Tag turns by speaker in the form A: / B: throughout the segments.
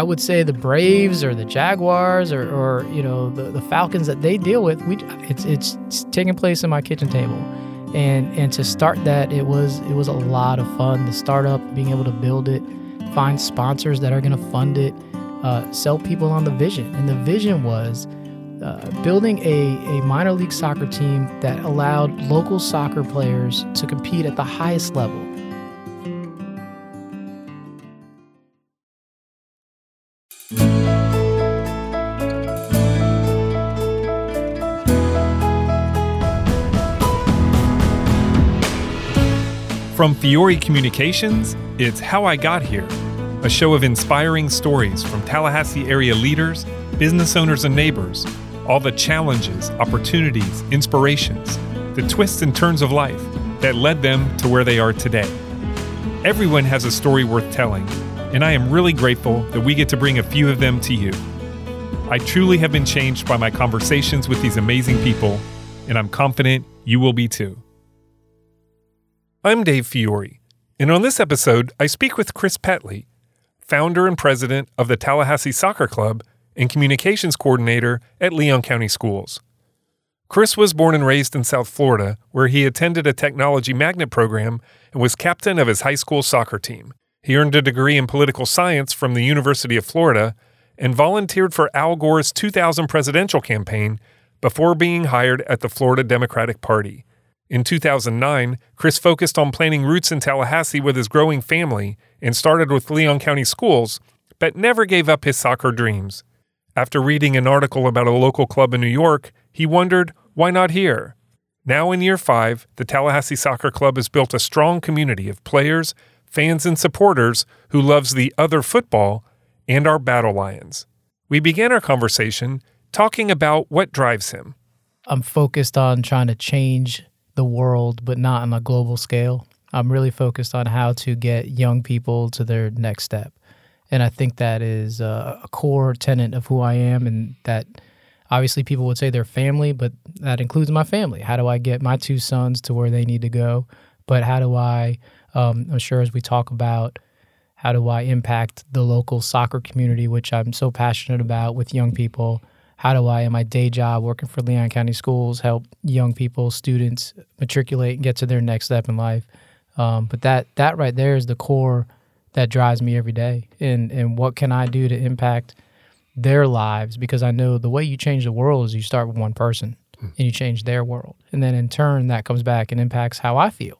A: I would say the Braves or the Jaguars or, or you know the, the Falcons that they deal with, we it's, it's taking place in my kitchen table, and and to start that it was it was a lot of fun. The startup, being able to build it, find sponsors that are going to fund it, uh, sell people on the vision, and the vision was. Uh, building a, a minor league soccer team that allowed local soccer players to compete at the highest level
B: From Fiore Communications, it's How I Got Here, a show of inspiring stories from Tallahassee area leaders, business owners, and neighbors, all the challenges, opportunities, inspirations, the twists and turns of life that led them to where they are today. Everyone has a story worth telling, and I am really grateful that we get to bring a few of them to you. I truly have been changed by my conversations with these amazing people, and I'm confident you will be too. I'm Dave Fiore, and on this episode, I speak with Chris Petley, founder and president of the Tallahassee Soccer Club and communications coordinator at Leon County Schools. Chris was born and raised in South Florida, where he attended a technology magnet program and was captain of his high school soccer team. He earned a degree in political science from the University of Florida and volunteered for Al Gore's 2000 presidential campaign before being hired at the Florida Democratic Party. In 2009, Chris focused on planting roots in Tallahassee with his growing family and started with Leon County Schools, but never gave up his soccer dreams. After reading an article about a local club in New York, he wondered, why not here? Now in year five, the Tallahassee Soccer Club has built a strong community of players, fans, and supporters who loves the other football and our Battle Lions. We began our conversation talking about what drives him.
A: I'm focused on trying to change the world, but not on a global scale. I'm really focused on how to get young people to their next step. And I think that is a, core tenet of who I am, and that obviously people would say they're family, but that includes my family. How do I get my two sons to where they need to go? But how do I, um, I'm sure as we talk about, how do I impact the local soccer community, which I'm so passionate about with young people? How do I, in my day job working for Leon County Schools, help young people, students matriculate and get to their next step in life? Um, but that that right there is the core that drives me every day. And and what can I do to impact their lives? Because I know the way you change the world is you start with one person mm. and you change their world, and then in turn that comes back and impacts how I feel.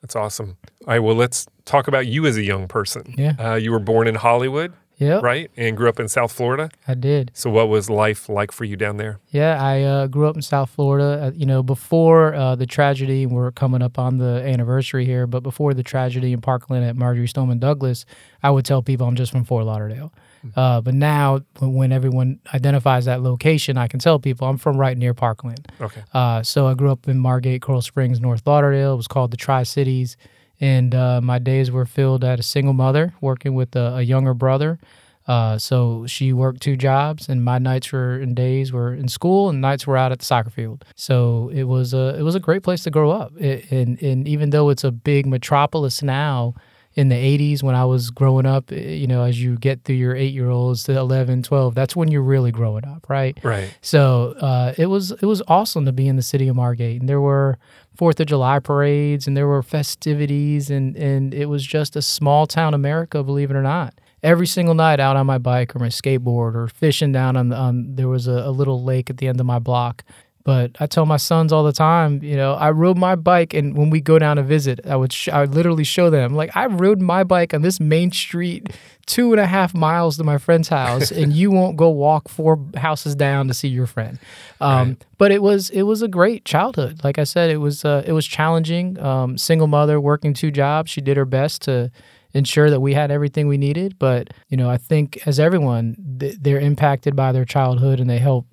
B: That's awesome. All right, well, let's talk about you as a young person.
A: Yeah.
B: Uh, you were born in Hollywood.
A: Yeah.
B: Right? And grew up in South Florida?
A: I did.
B: So, what was life like for you down there?
A: Yeah, I uh, grew up in South Florida. Uh, you know, before uh, the tragedy, we're coming up on the anniversary here, but before the tragedy in Parkland at Marjory Stoneman Douglas, I would tell people I'm just from Fort Lauderdale. Mm-hmm. Uh, but now, when everyone identifies that location, I can tell people I'm from right near Parkland.
B: Okay.
A: Uh, so, I grew up in Margate, Coral Springs, North Lauderdale. It was called the Tri Cities and uh, my days were filled at a single mother working with a, a younger brother. Uh, so she worked two jobs, and my nights were and days were in school, and nights were out at the soccer field. So it was a it was a great place to grow up. It, and and even though it's a big metropolis now, in the 80s when I was growing up, eh, you know, as you get through your eight year olds to 11, 12, that's when you're really growing up, right?
B: Right.
A: So uh, it was it was awesome to be in the city of Margate, and there were Fourth of July parades, and there were festivities, and and it was just a small town America, believe it or not. Every single night out on my bike or my skateboard or fishing down on, the, on there was a, a little lake at the end of my block but I tell my sons all the time, you know, I rode my bike, and when we go down to visit, I would sh- I would literally show them like I rode my bike on this main street two and a half miles to my friend's house, and you won't go walk four houses down to see your friend. Um, right. But it was it was a great childhood. Like I said, it was uh, it was challenging. Um, single mother working two jobs, she did her best to ensure that we had everything we needed. But you know, I think as everyone, th- they're impacted by their childhood, and they help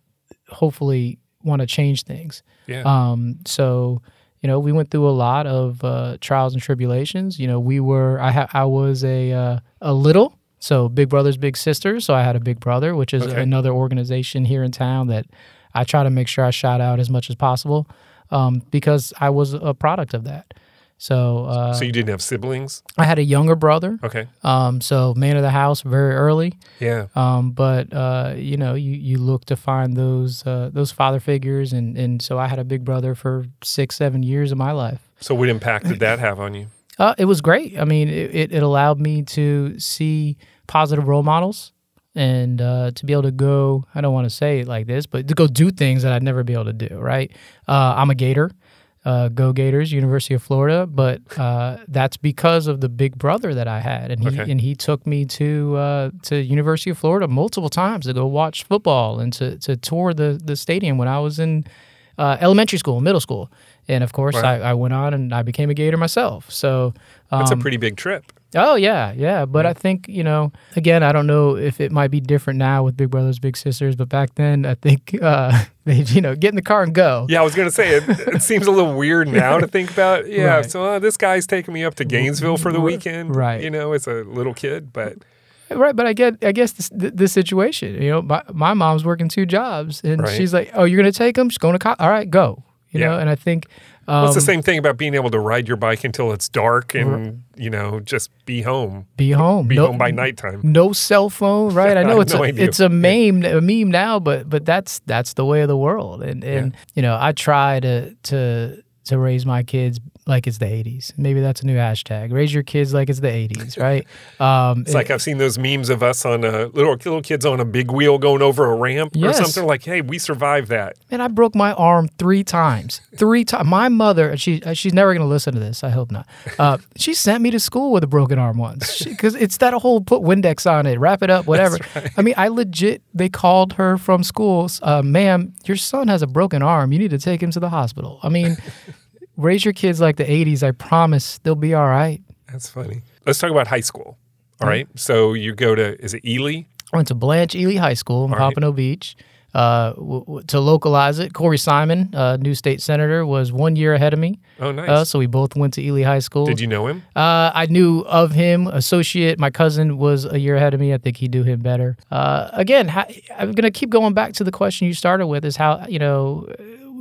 A: hopefully want to change things.
B: Yeah.
A: Um, so you know, we went through a lot of uh, trials and tribulations. You know, we were I ha- I was a uh, a little so big brothers big sisters. So I had a big brother, which is okay. another organization here in town that I try to make sure I shout out as much as possible um, because I was a product of that. So, uh,
B: so you didn't have siblings?
A: I had a younger brother.
B: Okay.
A: Um, so man of the house very early.
B: Yeah.
A: Um, but uh, you know, you, you look to find those uh, those father figures, and, and so I had a big brother for six seven years of my life.
B: So what impact did that have on you?
A: Uh, it was great. I mean, it, it, it allowed me to see positive role models and uh, to be able to go. I don't want to say it like this, but to go do things that I'd never be able to do. Right? Uh, I'm a Gator. Uh, go Gators, University of Florida, but uh, that's because of the big brother that I had, and he
B: Okay.
A: and he took me to uh, to University of Florida multiple times to go watch football and to, to tour the the stadium when I was in uh, elementary school, middle school, and of course
B: Wow.
A: I, I went on and I became a Gator myself. So um,
B: That's a pretty big trip.
A: Oh yeah, yeah. But I think you know, again, I don't know if it might be different now with Big Brothers Big Sisters, but back then, I think uh, they, you know, get in the car and go.
B: Yeah, I was going to say, it, it seems a little weird now to think about. Yeah,
A: Right.
B: so uh, this guy's taking me up to Gainesville for the weekend.
A: right.
B: You know, as a little kid, but
A: Right, but I get, I guess this, the, the situation. You know, my, my mom's working two jobs, and
B: Right.
A: she's like, "Oh, you're gonna take them? She's going to co- All right, go." You know, and I think um,
B: well, it's the same thing about being able to ride your bike until it's dark and, you know, just be home.
A: be home,
B: Be
A: no,
B: home by nighttime.
A: no cell phone, right? I know it's
B: no
A: a,
B: idea.
A: it's a meme a meme now, but but that's that's the way of the world. And and you know, I try to to to raise my kids like it's the 80s. Maybe that's a new hashtag. Raise your kids like it's the 80s, right? Um,
B: It's like I've seen those memes of us on a little little kids on a big wheel going over a ramp
A: Yes.
B: or something like, "Hey, we survived that."
A: And I broke my arm three times. Three times. My mother, she uh, she's never gonna listen to this. I hope not. Uh, she sent me to school with a broken arm once because it's that whole put Windex on it, wrap it up, whatever. I mean, I legit. They called her from school, uh, ma'am. Your son has a broken arm. You need to take him to the hospital. I mean, raise your kids like the '80s. I promise they'll be all right.
B: That's funny. Let's talk about high school. All right. So you go to is it Ely?
A: I went to Blanche Ely High School in
B: All right.
A: Pompano Beach. Uh, w- w- to localize it, Corey Simon, uh, new state senator, was one year ahead of me.
B: Oh, nice.
A: Uh, so we both went to Ely High School.
B: Did you know him?
A: Uh, I knew of him. Associate, my cousin was a year ahead of me. I think he'd do him better. Uh, again, how, I'm gonna keep going back to the question you started with: is how you know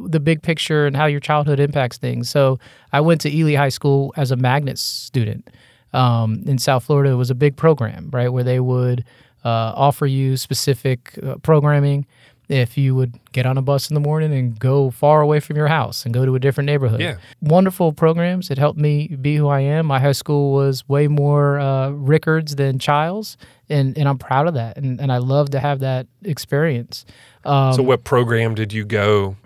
A: the big picture and how your childhood impacts things. So I went to Ely High School as a magnet student um, in South Florida. It was a big program, right, where they would uh, offer you specific uh, programming. If you would get on a bus in the morning and go far away from your house and go to a different neighborhood,
B: Yeah.
A: wonderful programs. It helped me be who I am. My high school was way more uh, Rickards than Chiles, and, and I'm proud of that. And, and I love to have that experience. Um,
B: so what program did you go?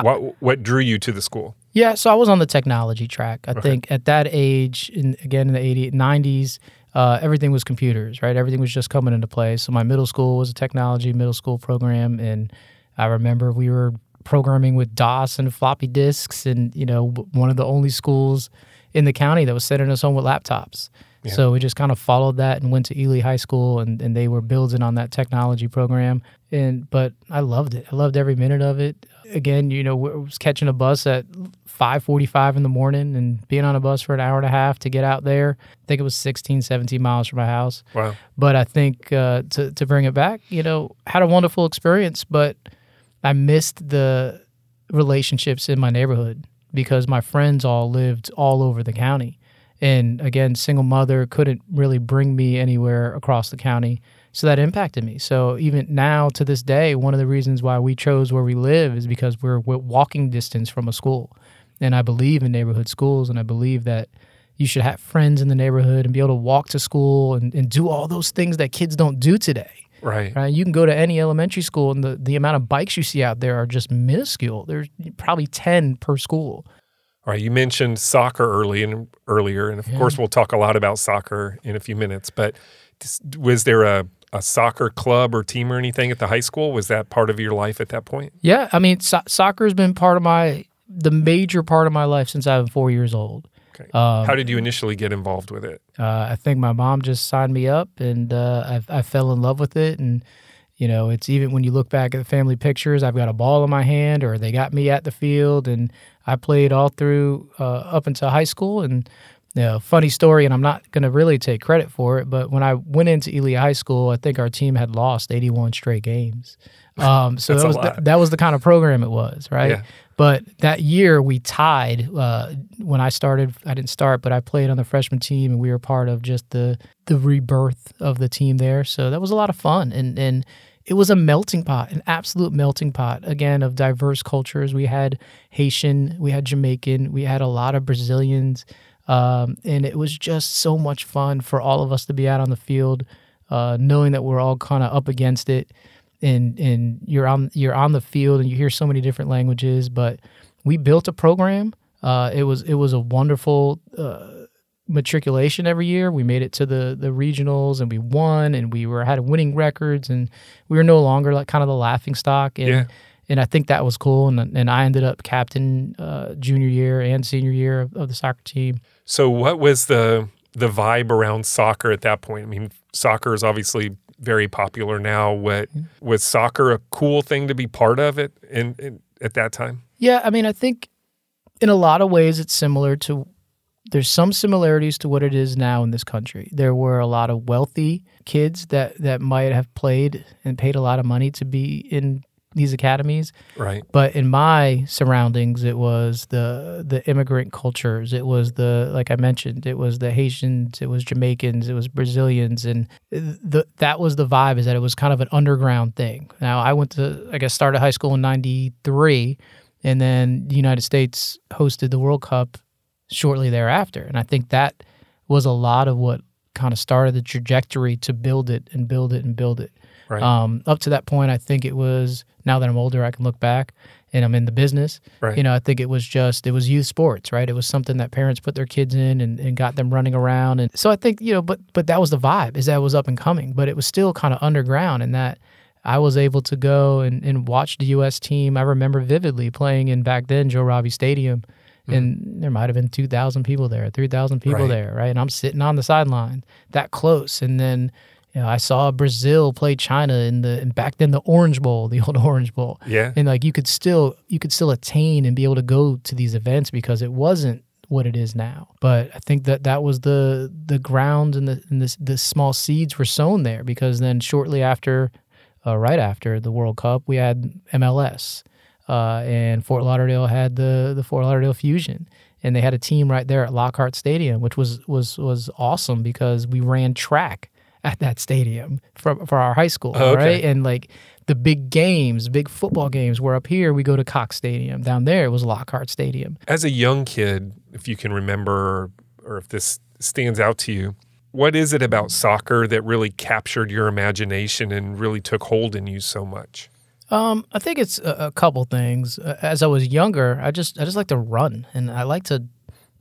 B: What what drew you to the school?
A: yeah, so I was on the technology track. I think at that age, in, again in the 80s, 90s, uh, everything was computers, right? Everything was just coming into play. So my middle school was a technology middle school program, and I remember we were programming with DOS and floppy disks, and you know, one of the only schools in the county that was sending us home with laptops. So we just kind of followed that and went to Ely High School, and, and they were building on that technology program. And but I loved it. I loved every minute of it. Again, you know, I was catching a bus at 5:45 in the morning and being on a bus for an hour and a half to get out there. I think it was 16, 17 miles from my house.
B: Wow.
A: But I think uh, to to bring it back, you know, had a wonderful experience, but I missed the relationships in my neighborhood because my friends all lived all over the county. And again, single mother couldn't really bring me anywhere across the county. So that impacted me. So even now to this day, one of the reasons why we chose where we live is because we're, we're walking distance from a school. And I believe in neighborhood schools and I believe that you should have friends in the neighborhood and be able to walk to school and, and do all those things that kids don't do today.
B: Right.
A: Right? You can go to any elementary school, and the, the amount of bikes you see out there are just minuscule. There's probably 10 per school.
B: All right. You mentioned soccer early and earlier, and of course we'll talk a lot about soccer in a few minutes. But was there a, a soccer club or team or anything at the high school? Was that part of your life at that point?
A: Yeah, I mean, so- soccer has been part of my, the major part of my life since I was four years old.
B: Okay.
A: Um,
B: How did you initially get involved with it?
A: Uh, I think my mom just signed me up, and uh, I, I fell in love with it. And you know, it's even when you look back at the family pictures, I've got a ball in my hand, or they got me at the field, and I played all through uh, up until high school. And you know, funny story, and I'm not going to really take credit for it, but when I went into Ely High School, I think our team had lost 81 straight games. Um, so that was the, that was the kind of program it was, right? Yeah. But that year we tied. Uh, when I started, I didn't start, but I played on the freshman team, and we were part of just the the rebirth of the team there. So that was a lot of fun, and and it was a melting pot, an absolute melting pot again of diverse cultures. We had Haitian, we had Jamaican, we had a lot of Brazilians, um, and it was just so much fun for all of us to be out on the field, uh, knowing that we're all kind of up against it and and you're on you're on the field and you hear so many different languages. But we built a program. Uh, it was it was a wonderful uh, matriculation every year. We made it to the the regionals and we won and we were had winning records and we were no longer like kind of the laughing stock and yeah. and I think that was cool and and I ended up captain uh, junior year and senior year of, of the soccer team.
B: So what was the the vibe around soccer at that point? I mean, soccer is obviously very popular now. What was soccer a cool thing to be part of it in, in at that time?
A: Yeah, I mean, I think in a lot of ways it's similar to. There's some similarities to what it is now in this country. There were a lot of wealthy kids that that might have played and paid a lot of money to be in these academies.
B: Right.
A: But in my surroundings, it was the the immigrant cultures. It was the like I mentioned, it was the Haitians, it was Jamaicans, it was Brazilians, and the that was the vibe. Is that it was kind of an underground thing. Now I went to I guess started high school in '93, and then the United States hosted the World Cup shortly thereafter, and I think that was a lot of what kind of started the trajectory to build it and build it and build it.
B: Right.
A: Um, up to that point, I think it was. Now that I'm older, I can look back and I'm in the business.
B: Right.
A: You know, I think it was just it was youth sports, right? It was something that parents put their kids in and, and got them running around, and so I think you know, but but that was the vibe is that it was up and coming, but it was still kind of underground, and that I was able to go and, and watch the U.S. team. I remember vividly playing in back then Joe Robbie Stadium. Mm-hmm. And there might have been 2,000 people there, 3,000 people right. there, right? And I'm sitting on the sideline that close. And then you know, I saw Brazil play China in the and back then the Orange Bowl, the old Orange Bowl.
B: Yeah.
A: And like you could still you could still attain and be able to go to these events because it wasn't what it is now. But I think that that was the the ground and the and the, the small seeds were sown there because then shortly after, uh, right after the World Cup, we had MLS, uh, and Fort Lauderdale had the the Fort Lauderdale Fusion, and they had a team right there at Lockhart Stadium, which was was was awesome because we ran track at that stadium for for our high school,
B: oh, okay.
A: right? And like the big games, big football games, were up here we go to Cox Stadium. Down there it was Lockhart Stadium.
B: As a young kid, if you can remember, or if this stands out to you, what is it about soccer that really captured your imagination and really took hold in you so much?
A: Um, I think it's a, a couple things. As I was younger, I just I just like to run and I like to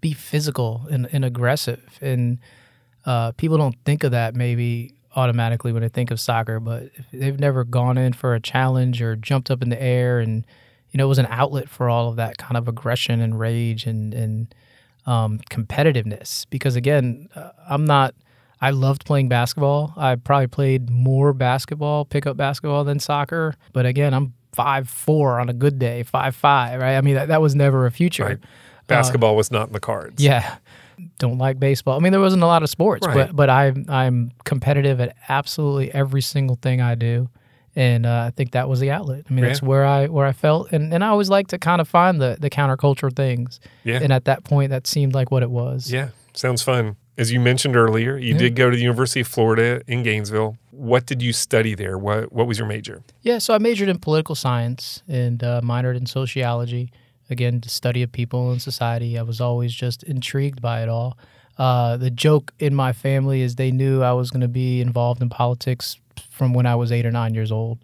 A: be physical and, and aggressive and uh, people don't think of that maybe automatically when they think of soccer, but if they've never gone in for a challenge or jumped up in the air and you know it was an outlet for all of that kind of aggression and rage and and um, competitiveness. Because again, uh, I'm not. I loved playing basketball. I probably played more basketball, pickup basketball than soccer. But again, I'm five four on a good day, five five. Right? I mean, that, that was never a future.
B: Right. Basketball uh, was not in the cards.
A: Yeah don't like baseball. I mean, there wasn't a lot of sports,
B: right.
A: but but I'm I'm competitive at absolutely every single thing I do, and uh, I think that was the outlet. I mean, yeah. that's where I where I felt, and, and I always like to kind of find the the counterculture things.
B: Yeah.
A: And at that point, that seemed like what it was.
B: Yeah, sounds fun. As you mentioned earlier, you yeah. did go to the University of Florida in Gainesville. What did you study there? What what was your major?
A: Yeah, so I majored in political science and uh, minored in sociology again, the study of people and society. I was always just intrigued by it all. Uh, the joke in my family is they knew I was going to be involved in politics from when I was eight or nine years old.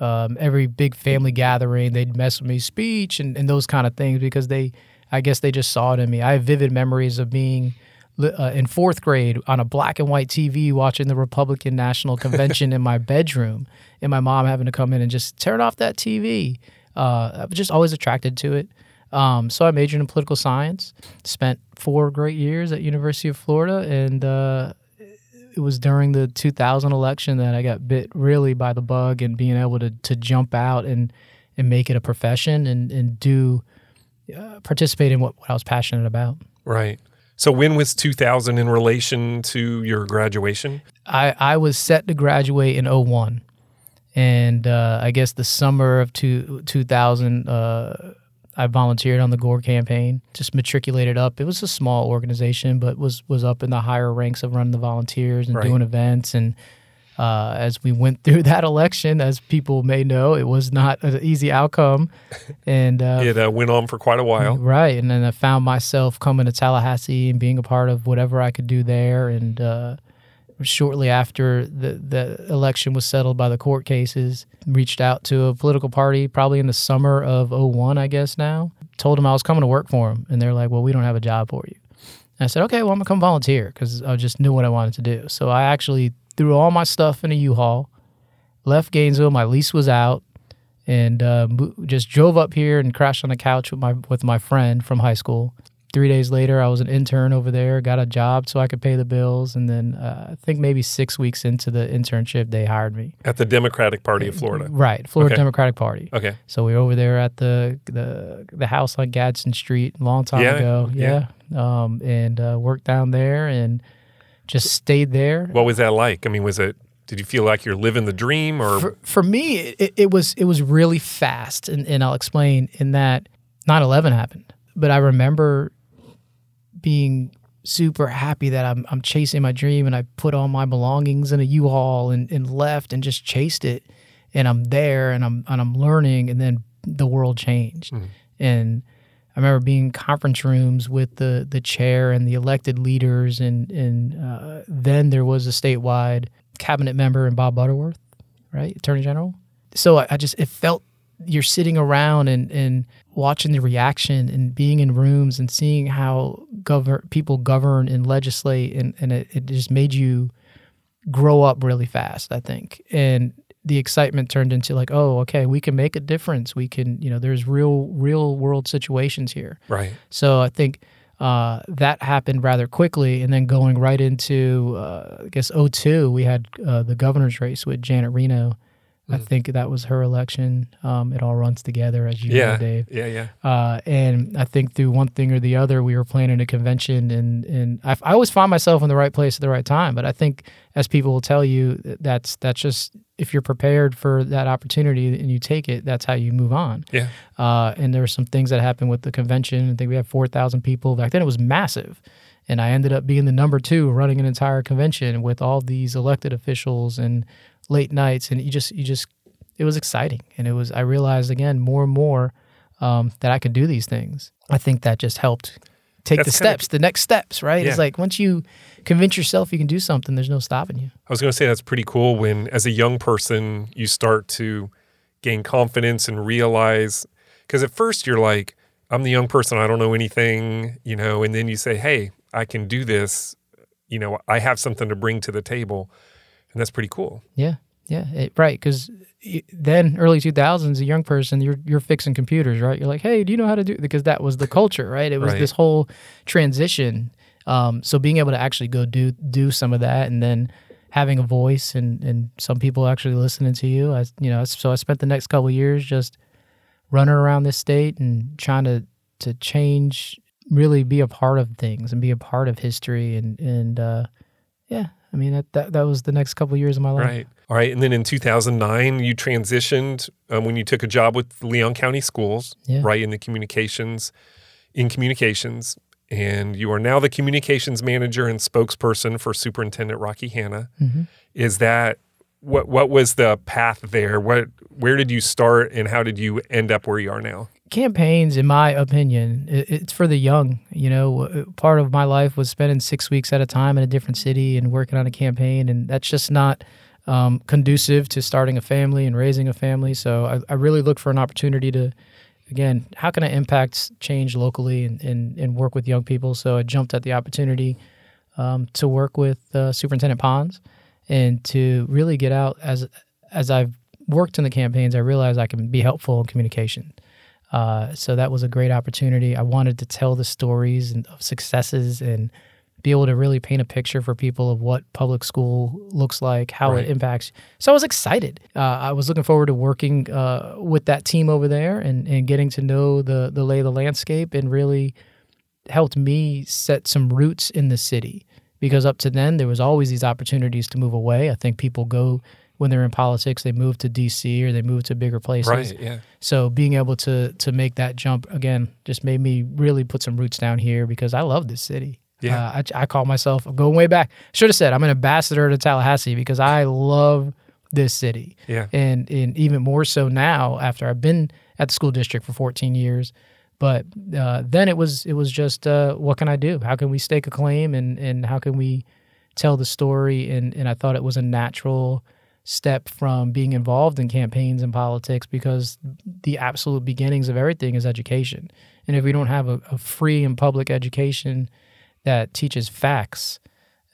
A: Um, every big family gathering, they'd mess with me, speech and, and those kind of things because they, I guess they just saw it in me. I have vivid memories of being uh, in fourth grade on a black and white TV watching the Republican National Convention in my bedroom, and my mom having to come in and just turn off that TV. Uh, I was just always attracted to it. Um, so I majored in political science. Spent four great years at University of Florida, and uh, it was during the 2000 election that I got bit really by the bug and being able to to jump out and and make it a profession and and do uh, participate in what, what I was passionate about.
B: Right. So when was 2000 in relation to your graduation?
A: I, I was set to graduate in 01. And uh, I guess the summer of two, 2000, uh, I volunteered on the Gore campaign, just matriculated up. It was a small organization, but was was up in the higher ranks of running the volunteers and
B: Right.
A: doing events. And uh, as we went through that election, as people may know, it was not an easy outcome. And uh,
B: It uh, went on for quite a while.
A: Right. And then I found myself coming to Tallahassee and being a part of whatever I could do there. And uh, shortly after the, the election was settled by the court cases, reached out to a political party probably in the summer of 01, I guess now. Told them I was coming to work for them. And they're like, well, we don't have a job for you. And I said, okay, well, I'm going to come volunteer because I just knew what I wanted to do. So I actually threw all my stuff in a U-Haul, left Gainesville. My lease was out and uh, just drove up here and crashed on the couch with my with my friend from high school. Three days later, I was an intern over there, got a job so I could pay the bills, and then uh, I think maybe six weeks into the internship, they hired me.
B: At the Democratic Party of Florida.
A: Right, Florida
B: Okay.
A: Democratic Party.
B: Okay.
A: So we were over there at the the the house on Gadsden Street a long time
B: Yeah,
A: ago.
B: yeah.
A: Yeah, um, and uh, worked down there and just stayed there.
B: What was that like? I mean, was it, did you feel like you're living the dream or?
A: for, for me it, it was it was really fast and, and i'll explain in that 9-11 happened but i remember being super happy that I'm, I'm chasing my dream and i put all my belongings in a u-haul and, and left and just chased it. And i'm there and i'm and i'm learning and then the world changed. And I remember being in conference rooms with the the chair and the elected leaders, and and uh, then there was a statewide cabinet member and Bob Butterworth, right, Attorney General. So I, I just it felt you're sitting around and and watching the reaction and being in rooms and seeing how govern people govern and legislate, and and it, it just made you grow up really fast, I think. And the excitement turned into like, oh, okay, we can make a difference. We can, you know, there's real, real world situations here.
B: right.
A: So I think uh, that happened rather quickly. And then going right into, uh, I guess, 02, we had uh, the governor's race with Janet Reno. I think that was her election. Um, it all runs together, as you
B: Yeah.
A: know, Dave.
B: Yeah. Yeah.
A: Uh, and I think through one thing or the other, we were planning a convention, and and I, I always find myself in the right place at the right time. But I think, as people will tell you, that's that's just if you're prepared for that opportunity and you take it, that's how you move on.
B: Yeah.
A: Uh, and there were some things that happened with the convention. I think we had four thousand people back then. It was massive, and I ended up being the number two running an entire convention with all these elected officials and late nights, and you just you just it was exciting, and it was I realized again more and more um, that I could do these things. I think that just helped take
B: That's
A: the steps, the next steps, right?
B: Yeah.
A: It's like once you convince yourself you can do something, there's no stopping you.
B: I was going to say that's pretty cool when, as a young person, you start to gain confidence and realize. Because at first you're like, I'm the young person, I don't know anything, you know, and then you say, hey, I can do this. You know, I have something to bring to the table. And that's pretty cool.
A: Yeah, yeah, it, right. Because then early 2000s, a young person, you're you're fixing computers, right? You're like, hey, do you know how to do? Because that was the culture, right? It was
B: Right.
A: this whole transition. Um, so being able to actually go do do some of that, and then having a voice, and and some people actually listening to you. I, you know, so I spent the next couple of years just running around this state and trying to to change, really be a part of things and be a part of history, and and uh, yeah, I mean that, that that was the next couple of years of my life.
B: Right. All right. And then in 2009, you transitioned um, when you took a job with Leon County Schools,
A: Yeah.
B: right, in the communications, in communications. And you are now the communications manager and spokesperson for Superintendent Rocky Hanna.
A: Mhm.
B: Is that what? What was the path there? What? Where did you start, and how did you end up where you are now?
A: Campaigns in my opinion it's for the young you know part of my life was spending six weeks at a time in a different city and working on a campaign and that's just not um, conducive to starting a family and raising a family. So I, I really look for an opportunity to again how can i impact change locally and, and, and work with young people? So i jumped at the opportunity um, to work with uh, superintendent pons and to really get out as as i've worked in the campaigns i realized i can be helpful in communication uh, so that was a great opportunity. I wanted to tell the stories and of successes and be able to really paint a picture for people of what public school looks like, how
B: Right.
A: it impacts. So I was excited. Uh, I was looking forward to working uh, with that team over there and, and getting to know the the lay of the landscape and really helped me set some roots in the city because up to then there was always these opportunities to move away. I think people go when they're in politics, they move to DC or they move to bigger places.
B: Right. Yeah.
A: So being able to to make that jump again just made me really put some roots down here because I love this city.
B: Yeah.
A: Uh, I, I call myself going way back. Should have said I'm an ambassador to Tallahassee because I love this city.
B: Yeah.
A: And and even more so now after I've been at the school district for 14 years. But uh, then it was it was just uh, what can I do? How can we stake a claim and and how can we tell the story? And and I thought it was a natural step from being involved in campaigns and politics because the absolute beginnings of everything is education. And if we don't have a, a free and public education that teaches facts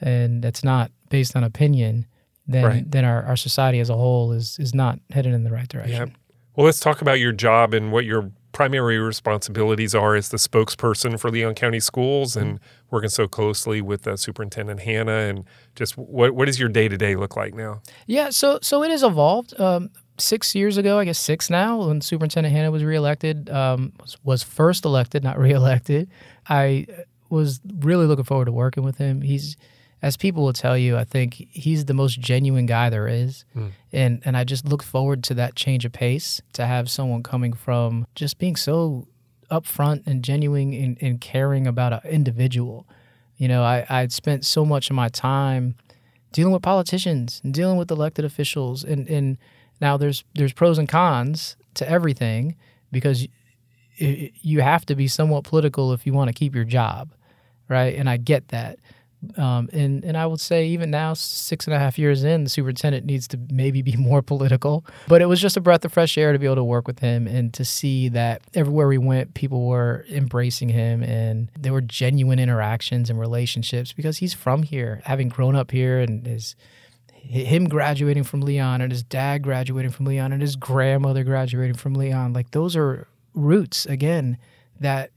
A: and that's not based on opinion, then
B: Right.
A: then our, our society as a whole is is not headed in the right direction.
B: Yeah. Well, let's talk about your job and what your primary responsibilities are as the spokesperson for Leon County Schools and working so closely with uh, Superintendent Hanna and just what what does your day to day look like now?
A: Yeah, so so it has evolved. Um, six years ago, I guess six now, when Superintendent Hanna was reelected, um, was, was first elected, not reelected. I was really looking forward to working with him. He's, as people will tell you, I think he's the most genuine guy there is, hmm. and and I just look forward to that change of pace to have someone coming from just being so upfront and genuine and, and caring about an individual. You know, I I'd spent so much of my time dealing with politicians and dealing with elected officials. And and now there's there's pros and cons to everything because you have to be somewhat political if you want to keep your job right? And i get that um, and and I would say even now, six and a half years in, the superintendent needs to maybe be more political. But it was just a breath of fresh air to be able to work with him and to see that everywhere we went, people were embracing him and there were genuine interactions and relationships because he's from here, having grown up here, and his him graduating from Leon and his dad graduating from Leon and his grandmother graduating from Leon. Like those are roots again that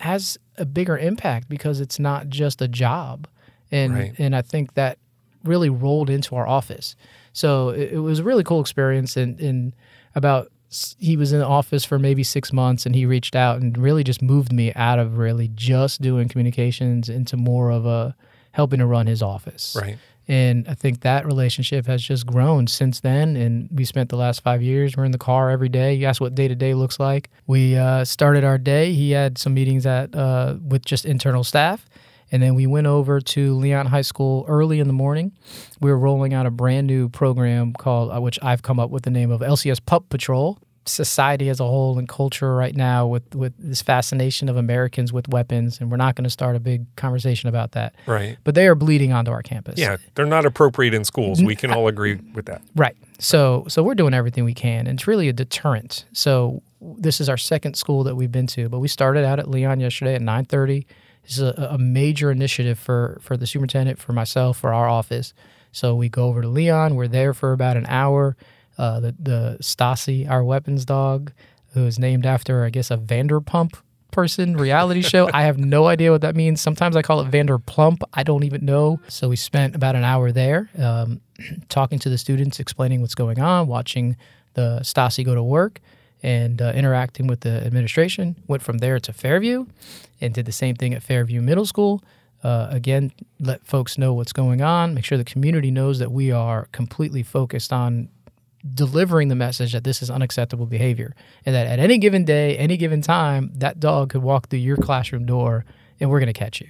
A: has a bigger impact because it's not just a job. And
B: Right.
A: and I think that really rolled into our office. So it, it was a really cool experience and and about he was in the office for maybe six months and he reached out and really just moved me out of really just doing communications into more of a helping to run his office.
B: Right.
A: And I think that relationship has just grown since then. And we spent the last five years, we're in the car every day. You asked what day to day looks like. We uh, started our day. He had some meetings at uh, with just internal staff. And then we went over to Leon High School early in the morning. We were rolling out a brand new program called, uh, which I've come up with the name of LCS Pup Patrol. Society as a whole and culture right now with, with this fascination of Americans with weapons. And we're not going to start a big conversation about that.
B: Right.
A: But they are bleeding onto our campus.
B: Yeah, they're not appropriate in schools. We can all agree with that.
A: Right. So so we're doing everything we can. And it's really a deterrent. So this is our second school that we've been to, but we started out at Leon yesterday at 9:30. This is a, a major initiative for for the superintendent, for myself, for our office. So we go over to Leon. We're there for about an hour. Uh, the the Stassi, our weapons dog, who is named after I guess a Vanderpump person reality show. I have no idea what that means. Sometimes I call it Vanderplump. I don't even know. So we spent about an hour there. Um, talking to the students, explaining what's going on, watching the Stassi go to work, and uh, interacting with the administration. Went from there to Fairview and did the same thing at Fairview Middle School. Uh, again, let folks know what's going on, make sure the community knows that we are completely focused on delivering the message that this is unacceptable behavior and that at any given day, any given time, that dog could walk through your classroom door and we're going to catch you.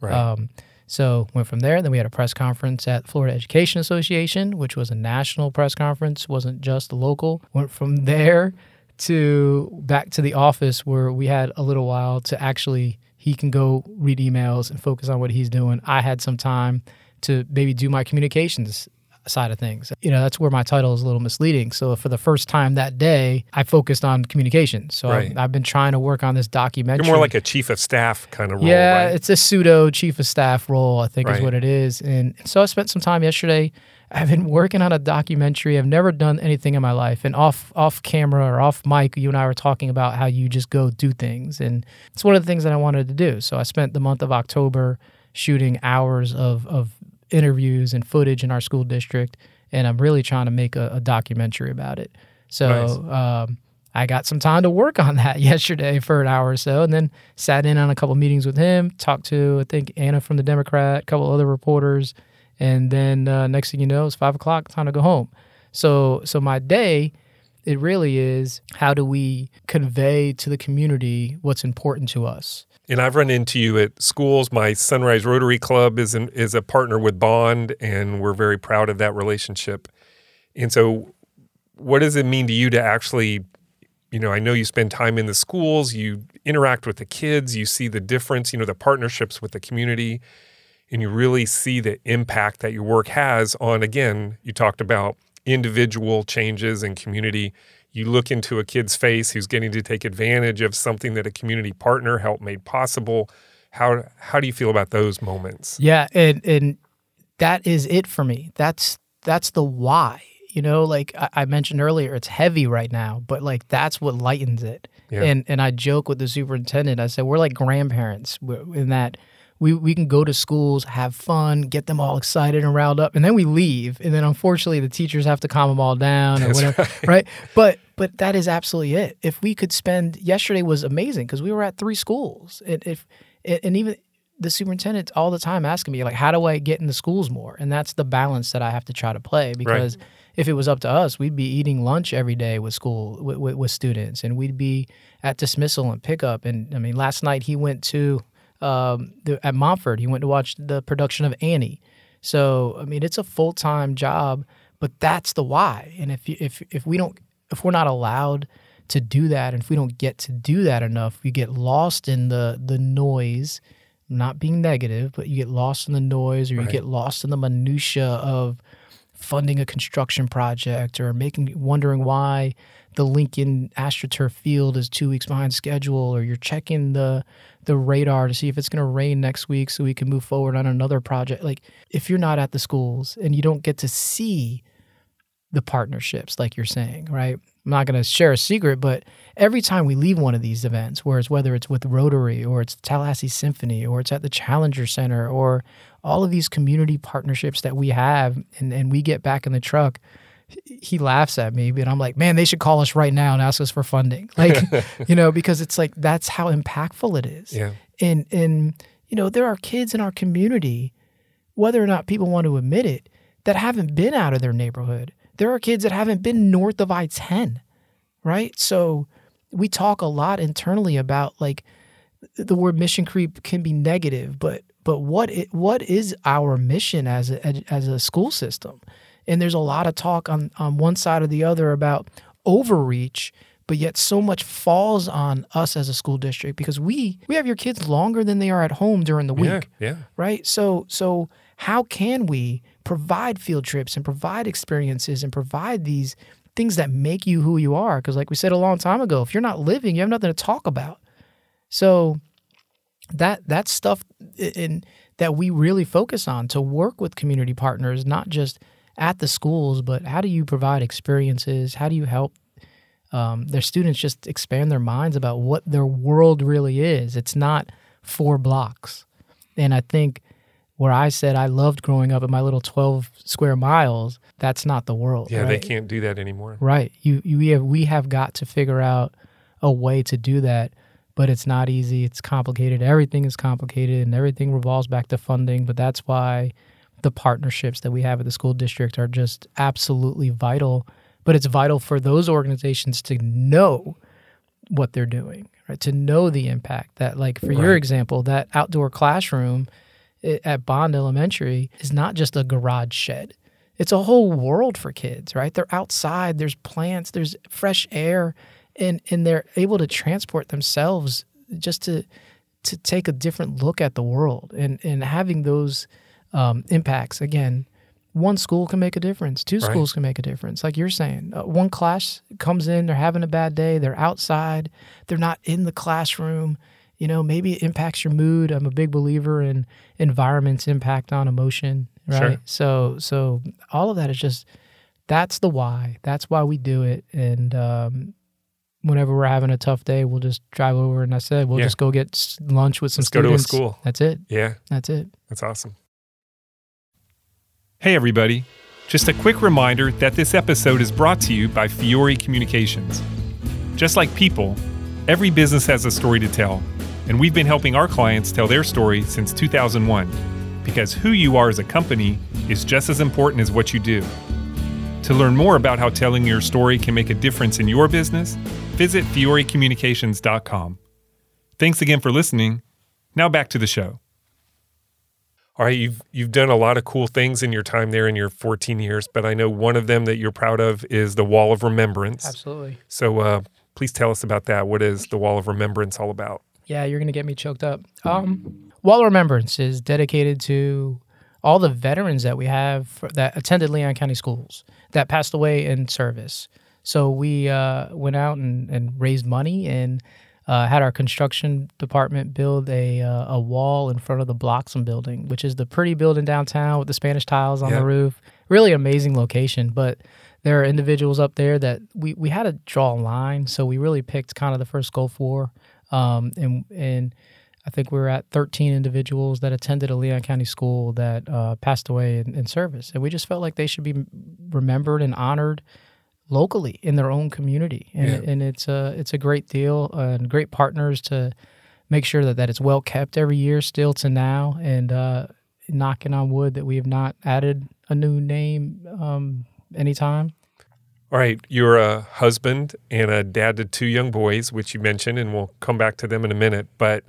B: Right.
A: Um, so went from there. Then we had a press conference at Florida Education Association, which was a national press conference, wasn't just the local. Went from there to back to the office where we had a little while to actually he can go read emails and focus on what he's doing. I had some time to maybe do my communications side of things. You know, that's where my title is a little misleading. So for the first time that day, I focused on communications. So
B: Right.
A: I've, I've been trying to work on this documentary.
B: You're more like a chief of staff kind of role,
A: Yeah,
B: right?
A: it's a pseudo chief of staff role, I think
B: Right.
A: is what it is. And so I spent some time yesterday. I've been working on a documentary. I've never done anything in my life. And off off camera or off mic, you and I were talking about how you just go do things. And it's one of the things that I wanted to do. So I spent the month of October shooting hours of, of interviews and footage in our school district. And I'm really trying to make a, a documentary about it. So
B: Nice.
A: um, I got some time to work on that yesterday for an hour or so, and then sat in on a couple meetings with him. Talked to I think Anna from the Democrat, a couple other reporters, and then uh, next thing you know, it's five o'clock, time to go home. So so my day, it really is how do we convey to the community what's important to us.
B: And I've run into you at schools. My Sunrise Rotary Club is an, is a partner with Bond, and we're very proud of that relationship. And so, what does it mean to you to actually you know, I know you spend time in the schools, you interact with the kids, you see the difference, you know, the partnerships with the community, and you really see the impact that your work has on, again, you talked about individual changes and community. You look into a kid's face who's getting to take advantage of something that a community partner helped made possible. How how do you feel about those moments?
A: Yeah, and and that is it for me. That's that's the why you know, like I, I mentioned earlier, it's heavy right now, but like that's what lightens it. Yeah. And and I joke with the superintendent. I said we're like grandparents in that we we can go to schools, have fun, get them all excited and riled up, and then we leave. And then unfortunately, the teachers have to calm them all down or That's whatever, right. right? But but that is absolutely it. If we could spend yesterday was amazing because we were at three schools. And if and even the superintendent all the time asking me like, how do I get in the schools more? And that's the balance that I have to try to play because. Right if it was up to us, we'd be eating lunch every day with school with, with, with students, and we'd be at dismissal and pickup. And I mean, last night he went to um, the, at Montford. He went to watch the production of Annie. So I mean, it's a full time job, but that's the why. And if you, if if we don't if we're not allowed to do that, and if we don't get to do that enough, we get lost in the the noise. Not being negative, but you get lost in the noise, or you right. get lost in the minutia of funding a construction project or making wondering why the Lincoln AstroTurf field is two weeks behind schedule, or you're checking the the radar to see if it's going to rain next week so we can move forward on another project. Like if you're not at the schools and you don't get to see the partnerships, like you're saying, right? I'm not going to share a secret, but every time we leave one of these events, whereas whether it's with Rotary or it's Tallahassee Symphony or it's at the Challenger Center or all of these community partnerships that we have and, and we get back in the truck he laughs at me but i'm like man they should call us right now and ask us for funding. Like you know because it's like that's how impactful it is.
B: Yeah.
A: And and you know there are kids in our community whether or not people want to admit it that haven't been out of their neighborhood. There are kids that haven't been north of i-10 right? So we talk a lot internally about like the word mission creep can be negative but but what it, what is our mission as a, as a school system? And there's a lot of talk on on one side or the other about overreach, but yet so much falls on us as a school district because we we have your kids longer than they are at home during the week.
B: Yeah, yeah.
A: Right? So so how can we provide field trips and provide experiences and provide these things that make you who you are because like we said a long time ago, if you're not living, you have nothing to talk about. So that that's stuff in that we really focus on to work with community partners, not just at the schools, but how do you provide experiences? How do you help um, their students just expand their minds about what their world really is? It's not four blocks. And I think where I said I loved growing up in my little 12 square miles, that's not the world.
B: Yeah,
A: right?
B: they can't do that anymore.
A: Right. You, you we have we have got to figure out a way to do that but it's not easy. It's complicated. Everything is complicated and everything revolves back to funding. But that's why the partnerships that we have at the school district are just absolutely vital. But it's vital for those organizations to know what they're doing, right? To know the impact that, like, for right. your example, that outdoor classroom at Bond Elementary is not just a garage shed. It's a whole world for kids, right? They're outside, there's plants, there's fresh air and and they're able to transport themselves just to to take a different look at the world and and having those um, impacts again one school can make a difference two right. schools can make a difference like you're saying uh, one class comes in they're having a bad day they're outside they're not in the classroom you know maybe it impacts your mood i'm a big believer in environment's impact on emotion right
B: sure.
A: so so all of that is just that's the why that's why we do it and um, whenever we're having a tough day, we'll just drive over and I said, we'll yeah. just go get lunch with some
B: Let's
A: students.
B: go to a school.
A: That's it.
B: Yeah.
A: That's it.
B: That's awesome. Hey, everybody. Just a quick reminder that this episode is brought to you by Fiore Communications. Just like people, every business has a story to tell, and we've been helping our clients tell their story since 2001 because who you are as a company is just as important as what you do. To learn more about how telling your story can make a difference in your business, visit fiorecommunications.com. Thanks again for listening. Now back to the show. All right, you've you've done a lot of cool things in your time there in your 14 years, but I know one of them that you're proud of is the Wall of Remembrance.
A: Absolutely.
B: So uh, please tell us about that. What is the Wall of Remembrance all about?
A: Yeah, you're gonna get me choked up. Um, Wall of Remembrance is dedicated to all the veterans that we have for, that attended Leon County schools that passed away in service. So we uh, went out and, and raised money and uh, had our construction department build a uh, a wall in front of the Bloxham building, which is the pretty building downtown with the Spanish tiles on
B: Yeah.
A: the roof. Really amazing location, but there are individuals up there that we, we had to draw a line, so we really picked kind of the first Gulf War, um, and and I think we were at 13 individuals that attended a Leon County school that uh, passed away in, in service, and we just felt like they should be remembered and honored locally in their own community, and,
B: Yeah.
A: and it's a it's a great deal and great partners to make sure that, that it's well kept every year still to now, and uh, knocking on wood that we have not added a new name um, anytime.
B: All right, you're a husband and a dad to two young boys, which you mentioned, and we'll come back to them in a minute. But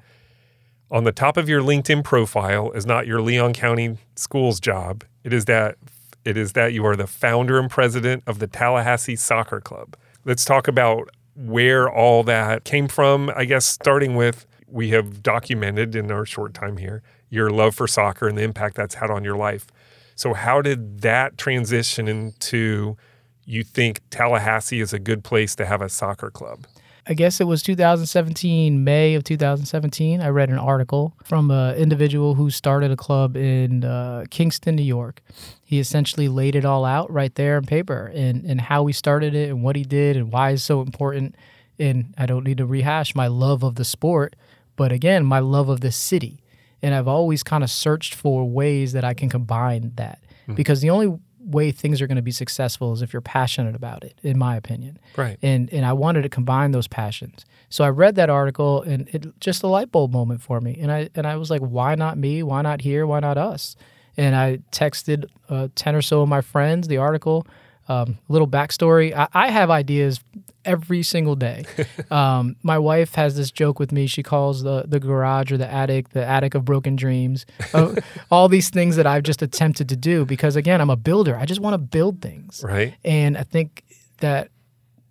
B: on the top of your LinkedIn profile is not your Leon County Schools job. It is that it is that you are the founder and president of the Tallahassee Soccer Club. Let's talk about where all that came from. I guess starting with we have documented in our short time here your love for soccer and the impact that's had on your life. So how did that transition into you think Tallahassee is a good place to have a soccer club?
A: I guess it was 2017, May of 2017. I read an article from an individual who started a club in uh, Kingston, New York. He essentially laid it all out right there in paper and, and how he started it and what he did and why it's so important. And I don't need to rehash my love of the sport, but again, my love of the city. And I've always kind of searched for ways that I can combine that because the only way things are going to be successful is if you're passionate about it, in my opinion
B: Right.
A: and and I wanted to combine those passions. So I read that article and it just a light bulb moment for me. And I and I was like, why not me? Why not here? Why not us? And I texted uh, ten or so of my friends the article. Um, little backstory: I, I have ideas every single day. um, my wife has this joke with me. She calls the the garage or the attic the attic of broken dreams. Uh, all these things that I've just attempted to do because again, I'm a builder. I just want to build things.
B: Right.
A: And I think that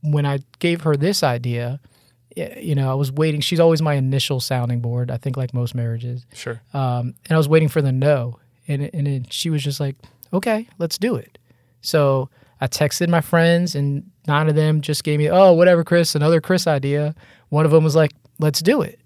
A: when I gave her this idea, you know, I was waiting. She's always my initial sounding board. I think, like most marriages,
B: Sure.
A: um, and I was waiting for the no, and and then she was just like, "Okay, let's do it." So I texted my friends, and nine of them just gave me, "Oh, whatever, Chris." Another Chris idea. One of them was like, "Let's do it."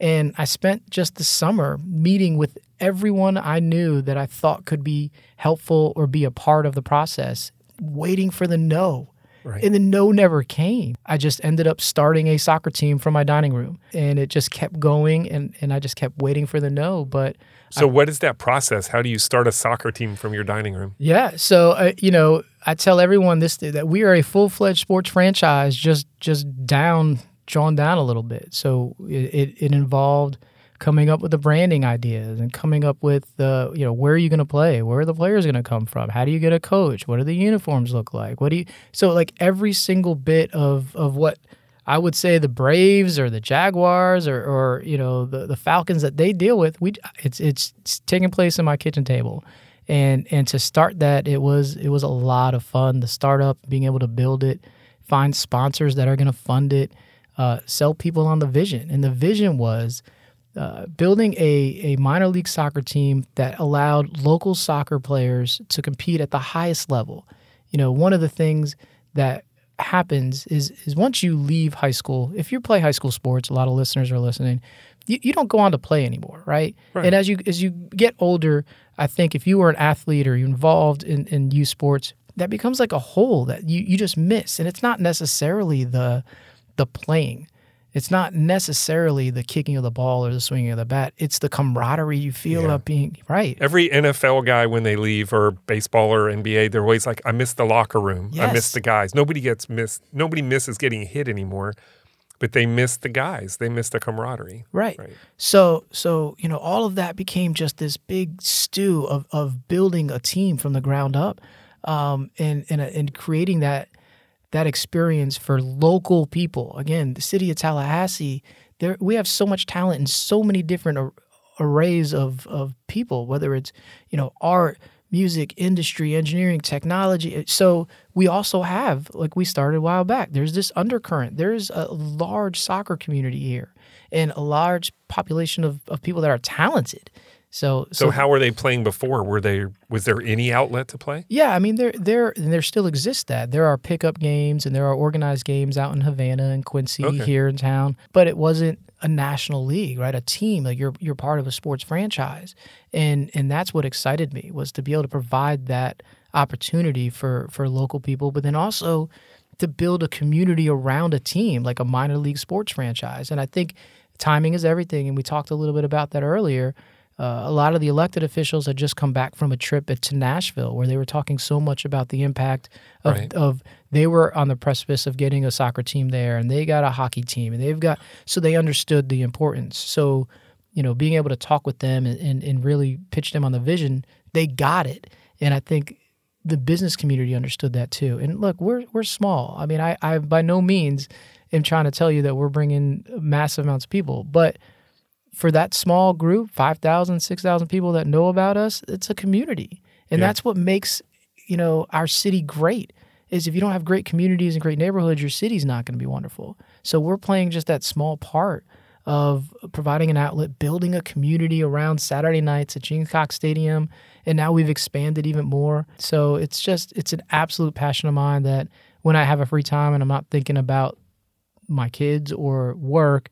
A: And I spent just the summer meeting with everyone I knew that I thought could be helpful or be a part of the process, waiting for the no.
B: Right.
A: And the no never came. I just ended up starting a soccer team from my dining room. And it just kept going and, and I just kept waiting for the no. But
B: So what is that process? How do you start a soccer team from your dining room?
A: yeah, so uh, you know, I tell everyone this that we are a full fledged sports franchise, just just down, drawn down a little bit. So it, it, it involved coming up with the branding ideas and coming up with the you know where are you going to play, where are the players going to come from, how do you get a coach, what do the uniforms look like, what do you so like every single bit of of what. I would say the Braves or the Jaguars or, or you know the, the Falcons that they deal with, we it's it's, it's taking place in my kitchen table. And and to start that it was it was a lot of fun. The startup being able to build it find sponsors that are going to fund it uh, sell people on the vision. And the vision was uh, building a, a minor league soccer team that allowed local soccer players to compete at the highest level. You know one of the things that happens is is once you leave high school if you play high school sports a lot of listeners are listening you, you don't go on to play anymore right?
B: Right.
A: and as you as you get older i think if you were an athlete or you're involved in, in youth sports that becomes like a hole that you, you just miss and it's not necessarily the the playing It's not necessarily the kicking of the ball or the swinging of the bat. It's the camaraderie you feel
B: Yeah.
A: about being right.
B: Every NFL guy, when they leave, or baseball or NBA, they're always like, "I miss the locker room. I miss the guys." Nobody gets missed. Nobody misses getting hit anymore, but they miss the guys. They miss the camaraderie.
A: Right.
B: Right.
A: So so you know all of that became just this big stew of of building a team from the ground up, um, and and and creating that that experience for local people. Again, the city of Tallahassee, there we have so much talent in so many different ar- arrays of of people, whether it's you know art, music, industry, engineering, technology. Eh, so we also have like we started a while back. There's this undercurrent. There's a large soccer community here, and a large population of, of people that are talented. So
B: So, how were they playing before? Were they? Was there any outlet to play?
A: yeah, I mean there there and there still exists that. There are pickup games and there are organized games out in Havana and Quincy
B: Okay.
A: here in town, but it wasn't a national league, right? A team like you're you're part of a sports franchise. And and that's what excited me was to be able to provide that opportunity for for local people, but then also to build a community around a team like a minor league sports franchise. And I think timing is everything and we talked a little bit about that earlier. Uh, a lot of the elected officials had just come back from a trip to Nashville where they were talking so much about the impact of,
B: Right.
A: of they were on the precipice of getting a soccer team there and they got a hockey team and they've got so they understood the importance. So, you know, being able to talk with them and, and, and really pitch them on the vision, they got it. And I think the business community understood that too. And look, we're we're small. I mean, I, I by no means am trying to tell you that we're bringing massive amounts of people, but for that small group 5000 6000 people that know about us it's a community. And
B: Yeah.
A: that's what makes you know our city great is if you don't have great communities and great neighborhoods your city's not going to be wonderful. So we're playing just that small part of providing an outlet building a community around saturday nights at Gene Cox stadium and now we've expanded even more. So it's just it's an absolute passion of mine that when i have a free time and i'm not thinking about my kids or work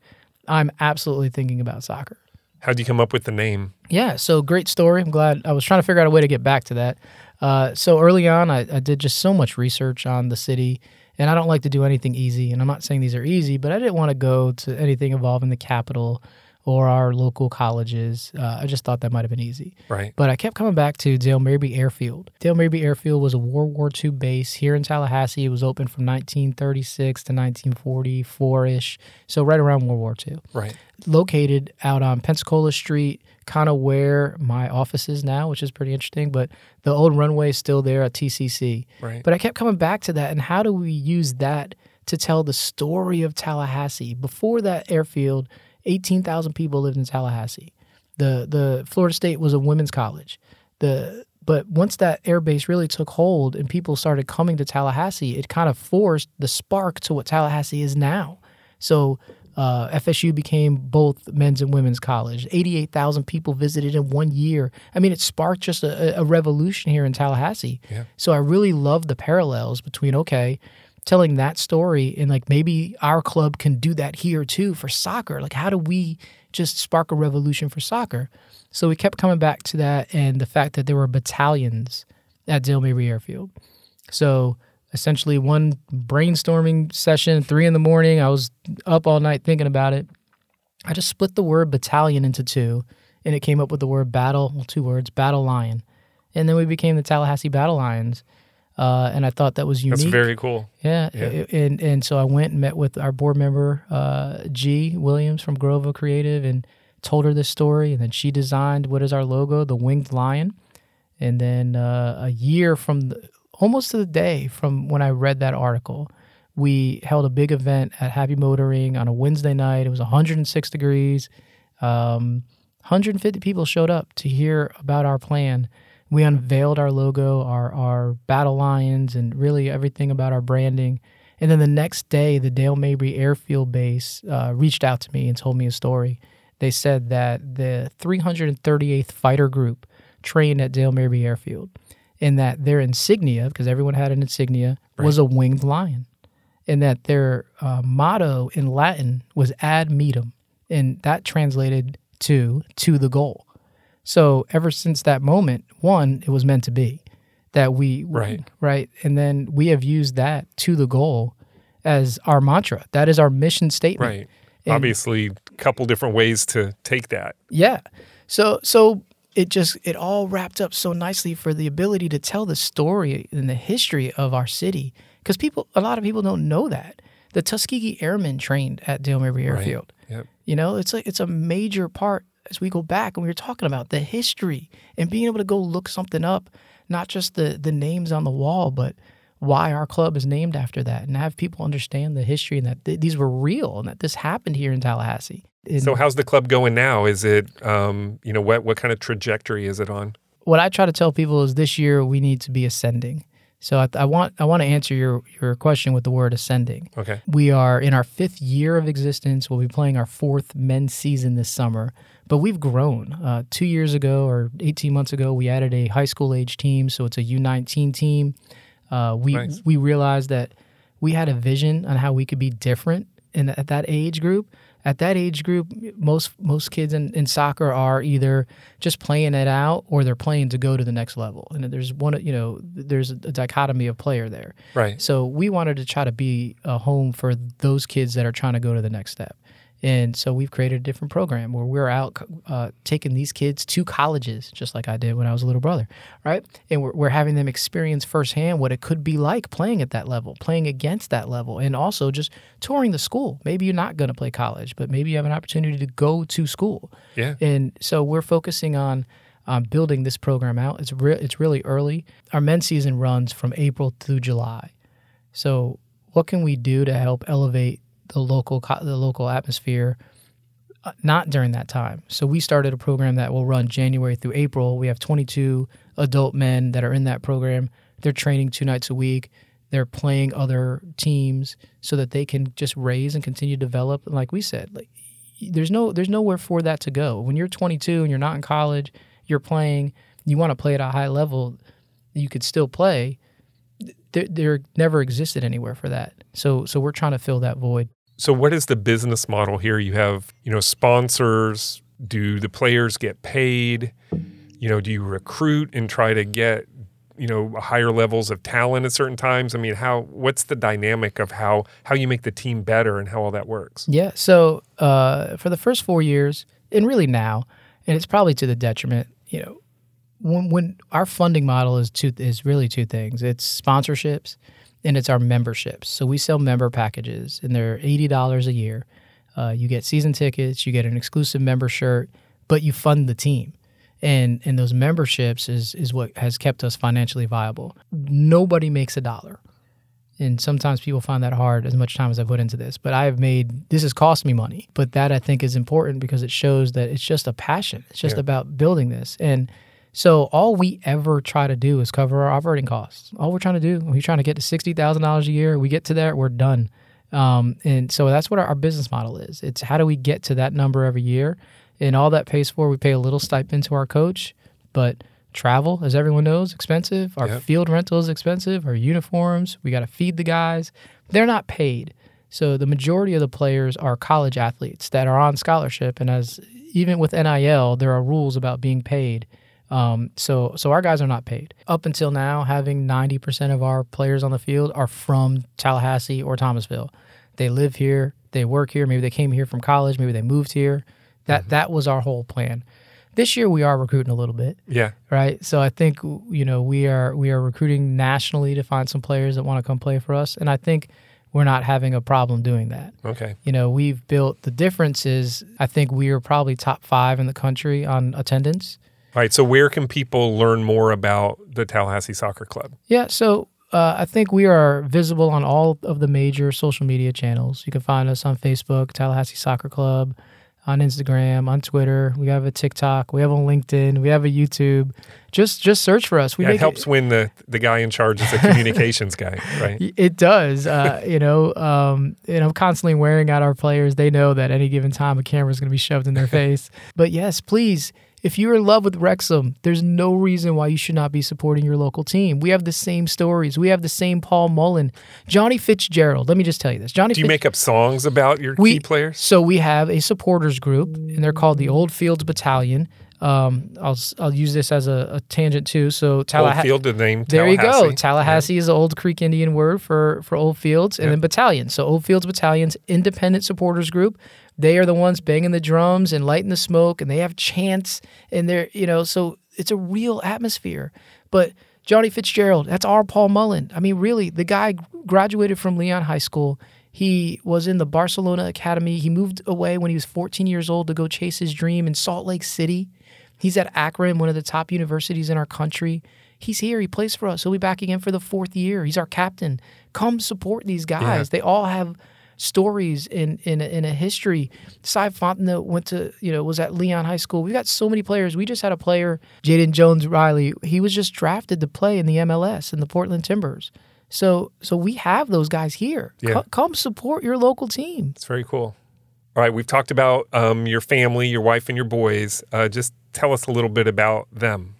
A: i'm absolutely thinking about soccer
B: How'd you come up with the name?
A: yeah, so great story. I'm glad I was trying to figure out a way to get back to that. Uh, so early on, I, I did just so much research on the city, and I don't like to do anything easy. And I'm not saying these are easy, but I didn't want to go to anything involving the capital or our local colleges. Uh, I just thought that might have been easy.
B: Right.
A: But I kept coming back to Dale Mabry Airfield. Dale Mabry Airfield was a World War II base here in Tallahassee. It was open from 1936 to 1944 ish, so right around World War II
B: Right.
A: located out on Pensacola Street, kind of where my office is now, which is pretty interesting. But the old runway is still there at TCC.
B: Right.
A: But I kept coming back to that. And how do we use that to tell the story of Tallahassee? Before that airfield, 18,000 people lived in Tallahassee. The, the Florida State was a women's college. The but once that air base really took hold and people started coming to Tallahassee, it kind of forced the spark to what Tallahassee is now. So uh, FSU became both men's and women's college. 88,000 people visited in one year. I mean, it sparked just a, a revolution here in Tallahassee.
B: Yeah.
A: So I really love the parallels between, okay, telling that story and like maybe our club can do that here too for soccer. Like, how do we just spark a revolution for soccer? So we kept coming back to that and the fact that there were battalions at Dale Mabry Airfield. So essentially, one brainstorming session, three in the morning, I was up all night thinking about it. I just split the word battalion into two, and it came up with the word battle, well, two words, battle lion. And then we became the Tallahassee Battle Lions. Uh, and I thought that was unique.
B: That's very cool.
A: Yeah,
B: Yeah.
A: and and so I went and met with our board member uh, G Williams from Grovo Creative and told her this story, and then she designed what is our logo, the winged lion. And then uh, a year from the, almost to the day from when I read that article, we held a big event at Happy Motoring on a Wednesday night. It was 106 degrees. Um, 150 people showed up to hear about our plan. We unveiled our logo, our our battle lions, and really everything about our branding. And then the next day, the Dale Mabry Airfield Base uh, reached out to me and told me a story. They said that the 338th Fighter Group trained at Dale Mabry Airfield, and that their insignia, because everyone had an insignia, was a winged lion, and that their uh, motto in Latin was "Ad metam," and that translated to "to the goal." So ever since that moment, one, it was meant to be that we
B: Right.
A: right, and then we have used that to the goal as our mantra. That is our mission statement.
B: Right.
A: And-
B: Obviously, a couple different ways to take that.
A: Yeah. So so it just it all wrapped up so nicely for the ability to tell the story and the history of our city because people a lot of people don't know that the Tuskegee Airmen trained at Dale Mabry Airfield.
B: Yep.
A: You know, it's like it's a major part as we go back and we were talking about the history and being able to go look something up, not just the the names on the wall, but why our club is named after that and have people understand the history and that th- these were real and that this happened here in Tallahassee. And
B: So, how's the club going now? Is it, um, you know, what what kind of trajectory is it on?
A: what I try to tell people is this year we need to be ascending. So I, I want I want to answer your your question with the word ascending.
B: Okay.
A: We are in our fifth year of existence. We'll be playing our fourth men's season this summer, but we've grown. Uh, two years ago or 18 months ago, we added a high school age team, so it's a U19 team. Uh, we
B: Nice.
A: we realized that we had a vision on how we could be different in at that age group. At that age group, most most kids in, in soccer are either just playing it out or they're playing to go to the next level. And there's one, you know, there's a dichotomy of player there.
B: Right.
A: So we wanted to try to be a home for those kids that are trying to go to the next step. And so we've created a different program where we're out uh, taking these kids to colleges, just like I did when I was a little brother, right? And we're, we're having them experience firsthand what it could be like playing at that level, playing against that level, and also just touring the school. Maybe you're not going to play college, but maybe you have an opportunity to go to school.
B: Yeah.
A: And so we're focusing on um, building this program out. It's re- it's really early. Our men's season runs from April through July. So what can we do to help elevate the local the local atmosphere? Uh, not during that time. So we started a program that will run January through April. We have 22 adult men that are in that program. They're training two nights a week. They're playing other teams so that they can just raise and continue to develop. And like we said, like there's no there's nowhere for that to go. When you're 22 and you're not in college, you're playing, you want to play at a high level, you could still play. There, there never existed anywhere for that. So so we're trying to fill that void.
B: So, what is the business model here? You have, you know, sponsors. Do the players get paid? You know, do you recruit and try to get, you know, higher levels of talent at certain times? I mean, how? What's the dynamic of how how you make the team better and how all that works?
A: Yeah. So uh, for the first four years, and really now, and it's probably to the detriment, you know, when when our funding model is two is really two things. It's sponsorships and it's our memberships. So we sell member packages, and they're eighty dollars a year. Uh, you get season tickets, you get an exclusive member shirt, but you fund the team. And and those memberships is is what has kept us financially viable. Nobody makes a dollar and sometimes people find that hard as much time as I put into this. But I have made this has cost me money, but that I think is important because it shows that it's just a passion. It's just
B: Yeah.
A: about building this, and so all we ever try to do is cover our operating costs. All we're trying to do, we're trying to get to sixty thousand dollars a year. We get to that, we're done. Um, and so that's what our, our business model is. It's how do we get to that number every year, and all that pays for. We pay a little stipend to our coach, but travel, as everyone knows, expensive. Our
B: Yep.
A: field rental is expensive. Our uniforms, we got to feed the guys. They're not paid. So the majority of the players are college athletes that are on scholarship, and as even with NIL, there are rules about being paid. Um, so so our guys are not paid. Up until now, having ninety percent of our players on the field are from Tallahassee or Thomasville. They live here, they work here. Maybe they came here from college. Maybe they moved here. That that was our whole plan. This year we are recruiting a little bit
B: Yeah.
A: right? So I think you know we are we are recruiting nationally to find some players that want to come play for us, and I think we're not having a problem doing that.
B: Okay.
A: You know, we've built the difference is I think we are probably top five in the country on attendance.
B: All right. So, where can people learn more about the Tallahassee Soccer Club?
A: Yeah, so uh, I think we are visible on all of the major social media channels. You can find us on Facebook, Tallahassee Soccer Club, on Instagram, on Twitter. We have a TikTok. We have a LinkedIn. We have a YouTube. Just just search for us. We
B: Yeah, it helps when the the guy in charge is a communications guy, right?
A: It does, uh, you know. Um, and I'm constantly wearing out our players. They know that any given time a camera is going to be shoved in their face. But yes, please, if you're in love with Wrexham, there's no reason why you should not be supporting your local team. We have the same stories. We have the same Paul Mullin, Johnny Fitzgerald. Let me just tell you this, Johnny.
B: Do you
A: Fitz-
B: make up songs about your
A: we,
B: key players?
A: So we have a supporters group, and they're called the Old Fields Battalion. Um, I'll I'll use this as a, a tangent too. So
B: Old
A: Tallahassee.
B: Field, the name.
A: There you go.
B: Tallahassee.
A: Is the old Creek Indian word for for Old Fields, and then battalion. So Old Fields Battalion's independent supporters group. They are the ones banging the drums and lighting the smoke, and they have chants, and they're you know, so it's a real atmosphere. But Johnny Fitzgerald, that's our Paul Mullin. I mean, really, the guy graduated from Leon High School. He was in the Barcelona Academy. He moved away when he was 14 years old to go chase his dream in Salt Lake City. He's at Akron, one of the top universities in our country. He's here. He plays for us. He'll be back again for the fourth year. He's our captain. Come support these guys. Yeah. They all have stories in in a, in a history. Cy Fontenot went to you know was at Leon High School. We've got so many players. We just had a player, Jaden Jones Riley. He was just drafted to play in the MLS in the Portland Timbers. So so we have those guys here. Yeah. C- come support your local team.
B: It's very cool. All right, we've talked about um, your family, your wife, and your boys. Uh, just tell us a little bit about them.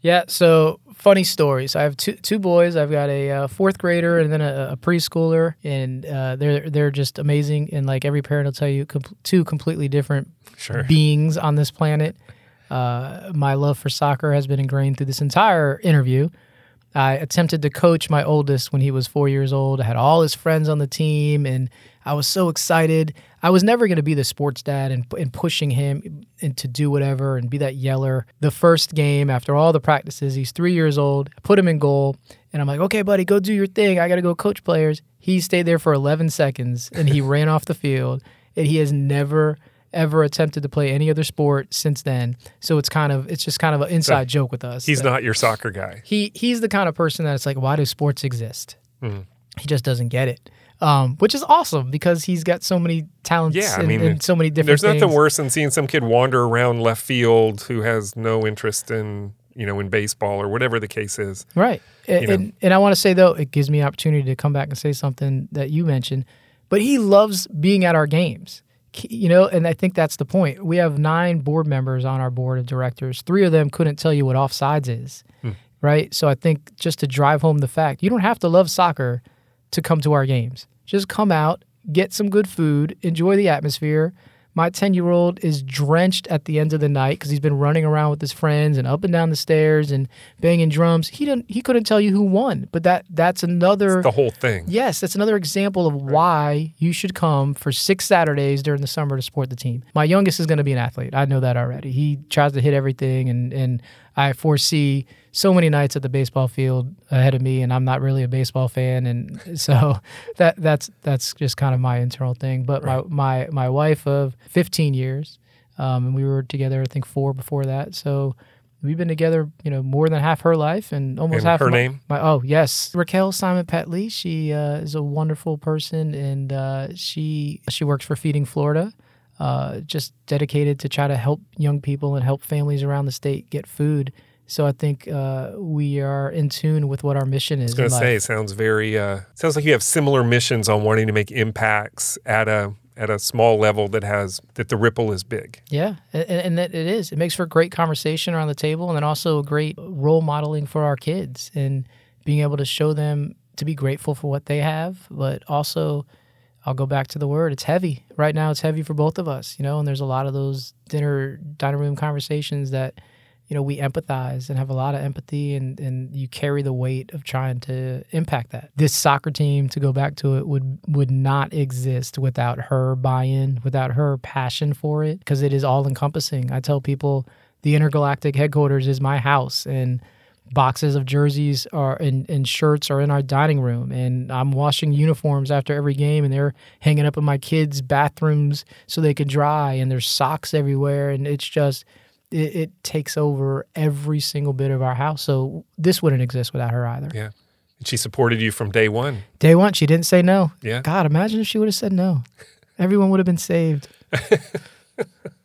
A: Yeah, so funny stories. I have two two boys. I've got a uh, fourth grader and then a, a preschooler, and uh, they're they're just amazing. And like every parent will tell you, com- two completely different sure. beings on this planet. Uh, my love for soccer has been ingrained through this entire interview. I attempted to coach my oldest when he was four years old. I had all his friends on the team, and I was so excited. I was never going to be the sports dad and, and pushing him and to do whatever and be that yeller. The first game, after all the practices, he's three years old. I put him in goal, and I'm like, okay, buddy, go do your thing. I got to go coach players. He stayed there for 11 seconds, and he ran off the field, and he has never – ever attempted to play any other sport since then. So it's kind of it's just kind of an inside joke with us.
B: He's not your soccer guy.
A: He he's the kind of person that's like, why do sports exist? Mm. He just doesn't get it. Um, which is awesome because he's got so many talents yeah, I mean, and, so many different.
B: There's
A: things.
B: nothing worse than seeing some kid wander around left field who has no interest in you know in baseball or whatever the case is.
A: Right, and, and, and I want to say though, it gives me an opportunity to come back and say something that you mentioned. But he loves being at our games you know, and I think that's the point. We have nine board members on our board of directors. Three of them couldn't tell you what offsides is, hmm. right? So I think just to drive home the fact, you don't have to love soccer to come to our games. Just come out, get some good food, enjoy the atmosphere, my 10 year old is drenched at the end of the night because he's been running around with his friends and up and down the stairs and banging drums. He didn't. He couldn't tell you who won, but that that's another
B: it's the whole thing.
A: Yes, that's another example of right. why you should come for six Saturdays during the summer to support the team. My youngest is going to be an athlete. I know that already. He tries to hit everything, and and I foresee so many nights at the baseball field ahead of me, and I'm not really a baseball fan, and so that that's that's just kind of my internal thing. But right. my my my wife of 15 years, um, and we were together I think four before that, so we've been together, you know, more than half her life and almost
B: and
A: half
B: her
A: my,
B: name.
A: My, oh yes, Raquel Simon Petley. She uh, is a wonderful person, and uh, she she works for Feeding Florida. Uh, just dedicated to try to help young people and help families around the state get food so I think uh, we are in tune with what our mission is.
B: I was going to say, it sounds very, uh, sounds like you have similar missions on wanting to make impacts at a at a small level that has that the ripple is big.
A: Yeah, and, and that it is. It makes for a great conversation around the table, and then also a great role modeling for our kids and being able to show them to be grateful for what they have, but also. I'll go back to the word. It's heavy right now. It's heavy for both of us, you know. And there's a lot of those dinner dining room conversations that you know, we empathize and have a lot of empathy and, and you carry the weight of trying to impact that. This soccer team, to go back to it, would would not exist without her buy-in, without her passion for it, because it is all encompassing. I tell people the intergalactic headquarters is my house and boxes of jerseys are and, and shirts are in our dining room and I'm washing uniforms after every game and they're hanging up in my kids' bathrooms so they can dry and there's socks everywhere and it's just it, it, takes over every single bit of our house. So this wouldn't exist without her either.
B: Yeah. And she supported you from day one.
A: Day one, she didn't say no.
B: Yeah.
A: God, imagine if she would have said no. Everyone would have been saved.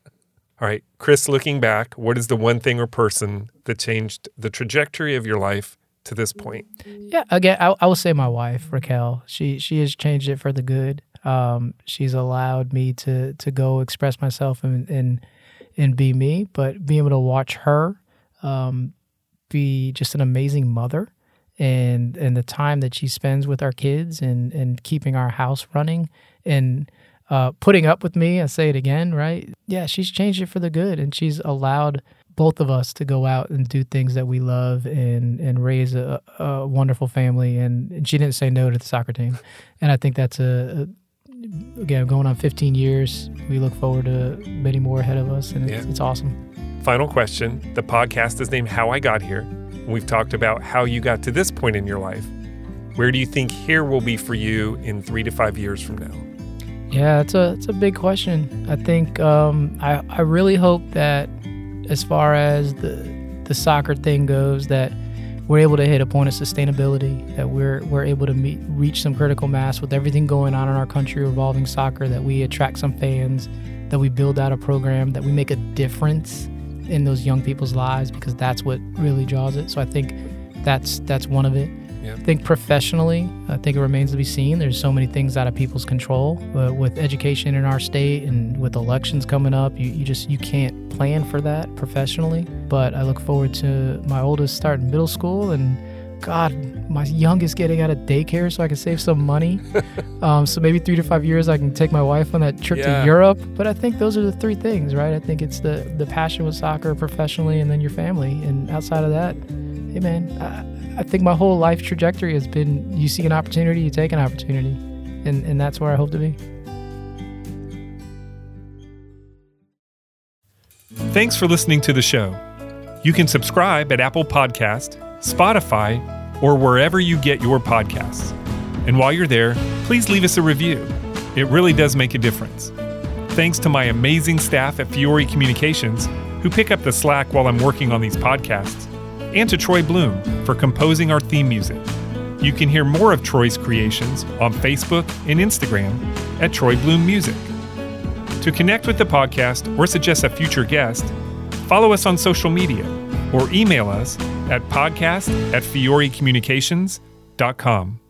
B: All right, Chris, looking back, what is the one thing or person that changed the trajectory of your life to this point?
A: Yeah, again, I, I will say my wife, Raquel. She she has changed it for the good. Um, she's allowed me to to go express myself and, and and be me, but being able to watch her um, be just an amazing mother and and the time that she spends with our kids and and keeping our house running and uh, putting up with me. I say it again, right? Yeah, she's changed it for the good, and she's allowed both of us to go out and do things that we love and and raise a, a wonderful family. And, and she didn't say no to the soccer team, and I think that's a, a again, going on 15 years. We look forward to many more ahead of us, and it's,
B: Yeah.
A: it's awesome.
B: Final question. The podcast is named How I Got Here. We've talked about how you got to this point in your life. Where do you think here will be for you in three to five years from now?
A: Yeah, it's a it's a big question. I think um, I I really hope that as far as the the soccer thing goes, that we're able to hit a point of sustainability. That we're we're able to meet reach some critical mass with everything going on in our country revolving soccer. That we attract some fans. That we build out a program. That we make a difference in those young people's lives because that's what really draws it. So I think that's that's one of it.
B: Yeah.
A: I think professionally, I think it remains to be seen. There's so many things out of people's control. But with education in our state and with elections coming up, you, you just you can't plan for that professionally. But I look forward to my oldest starting middle school and God, my youngest getting out of daycare so I can save some money. um, so maybe three to five years I can take my wife on that trip
B: Yeah.
A: to Europe. But I think those are the three things, right? I think it's the the passion with soccer professionally and then your family. And outside of that, hey man, I, I think my whole life trajectory has been you see an opportunity, you take an opportunity. And, and that's where I hope to be.
B: Thanks for listening to the show. You can subscribe at Apple Podcast, Spotify, or wherever you get your podcasts. And while you're there, please leave us a review. It really does make a difference. Thanks to my amazing staff at Fiore Communications who pick up the slack while I'm working on these podcasts, and to Troy Bloom for composing our theme music. You can hear more of Troy's creations on Facebook and Instagram at Troy Bloom Music. To connect with the podcast or suggest a future guest, follow us on social media or email us at podcast at fiorecommunications.com.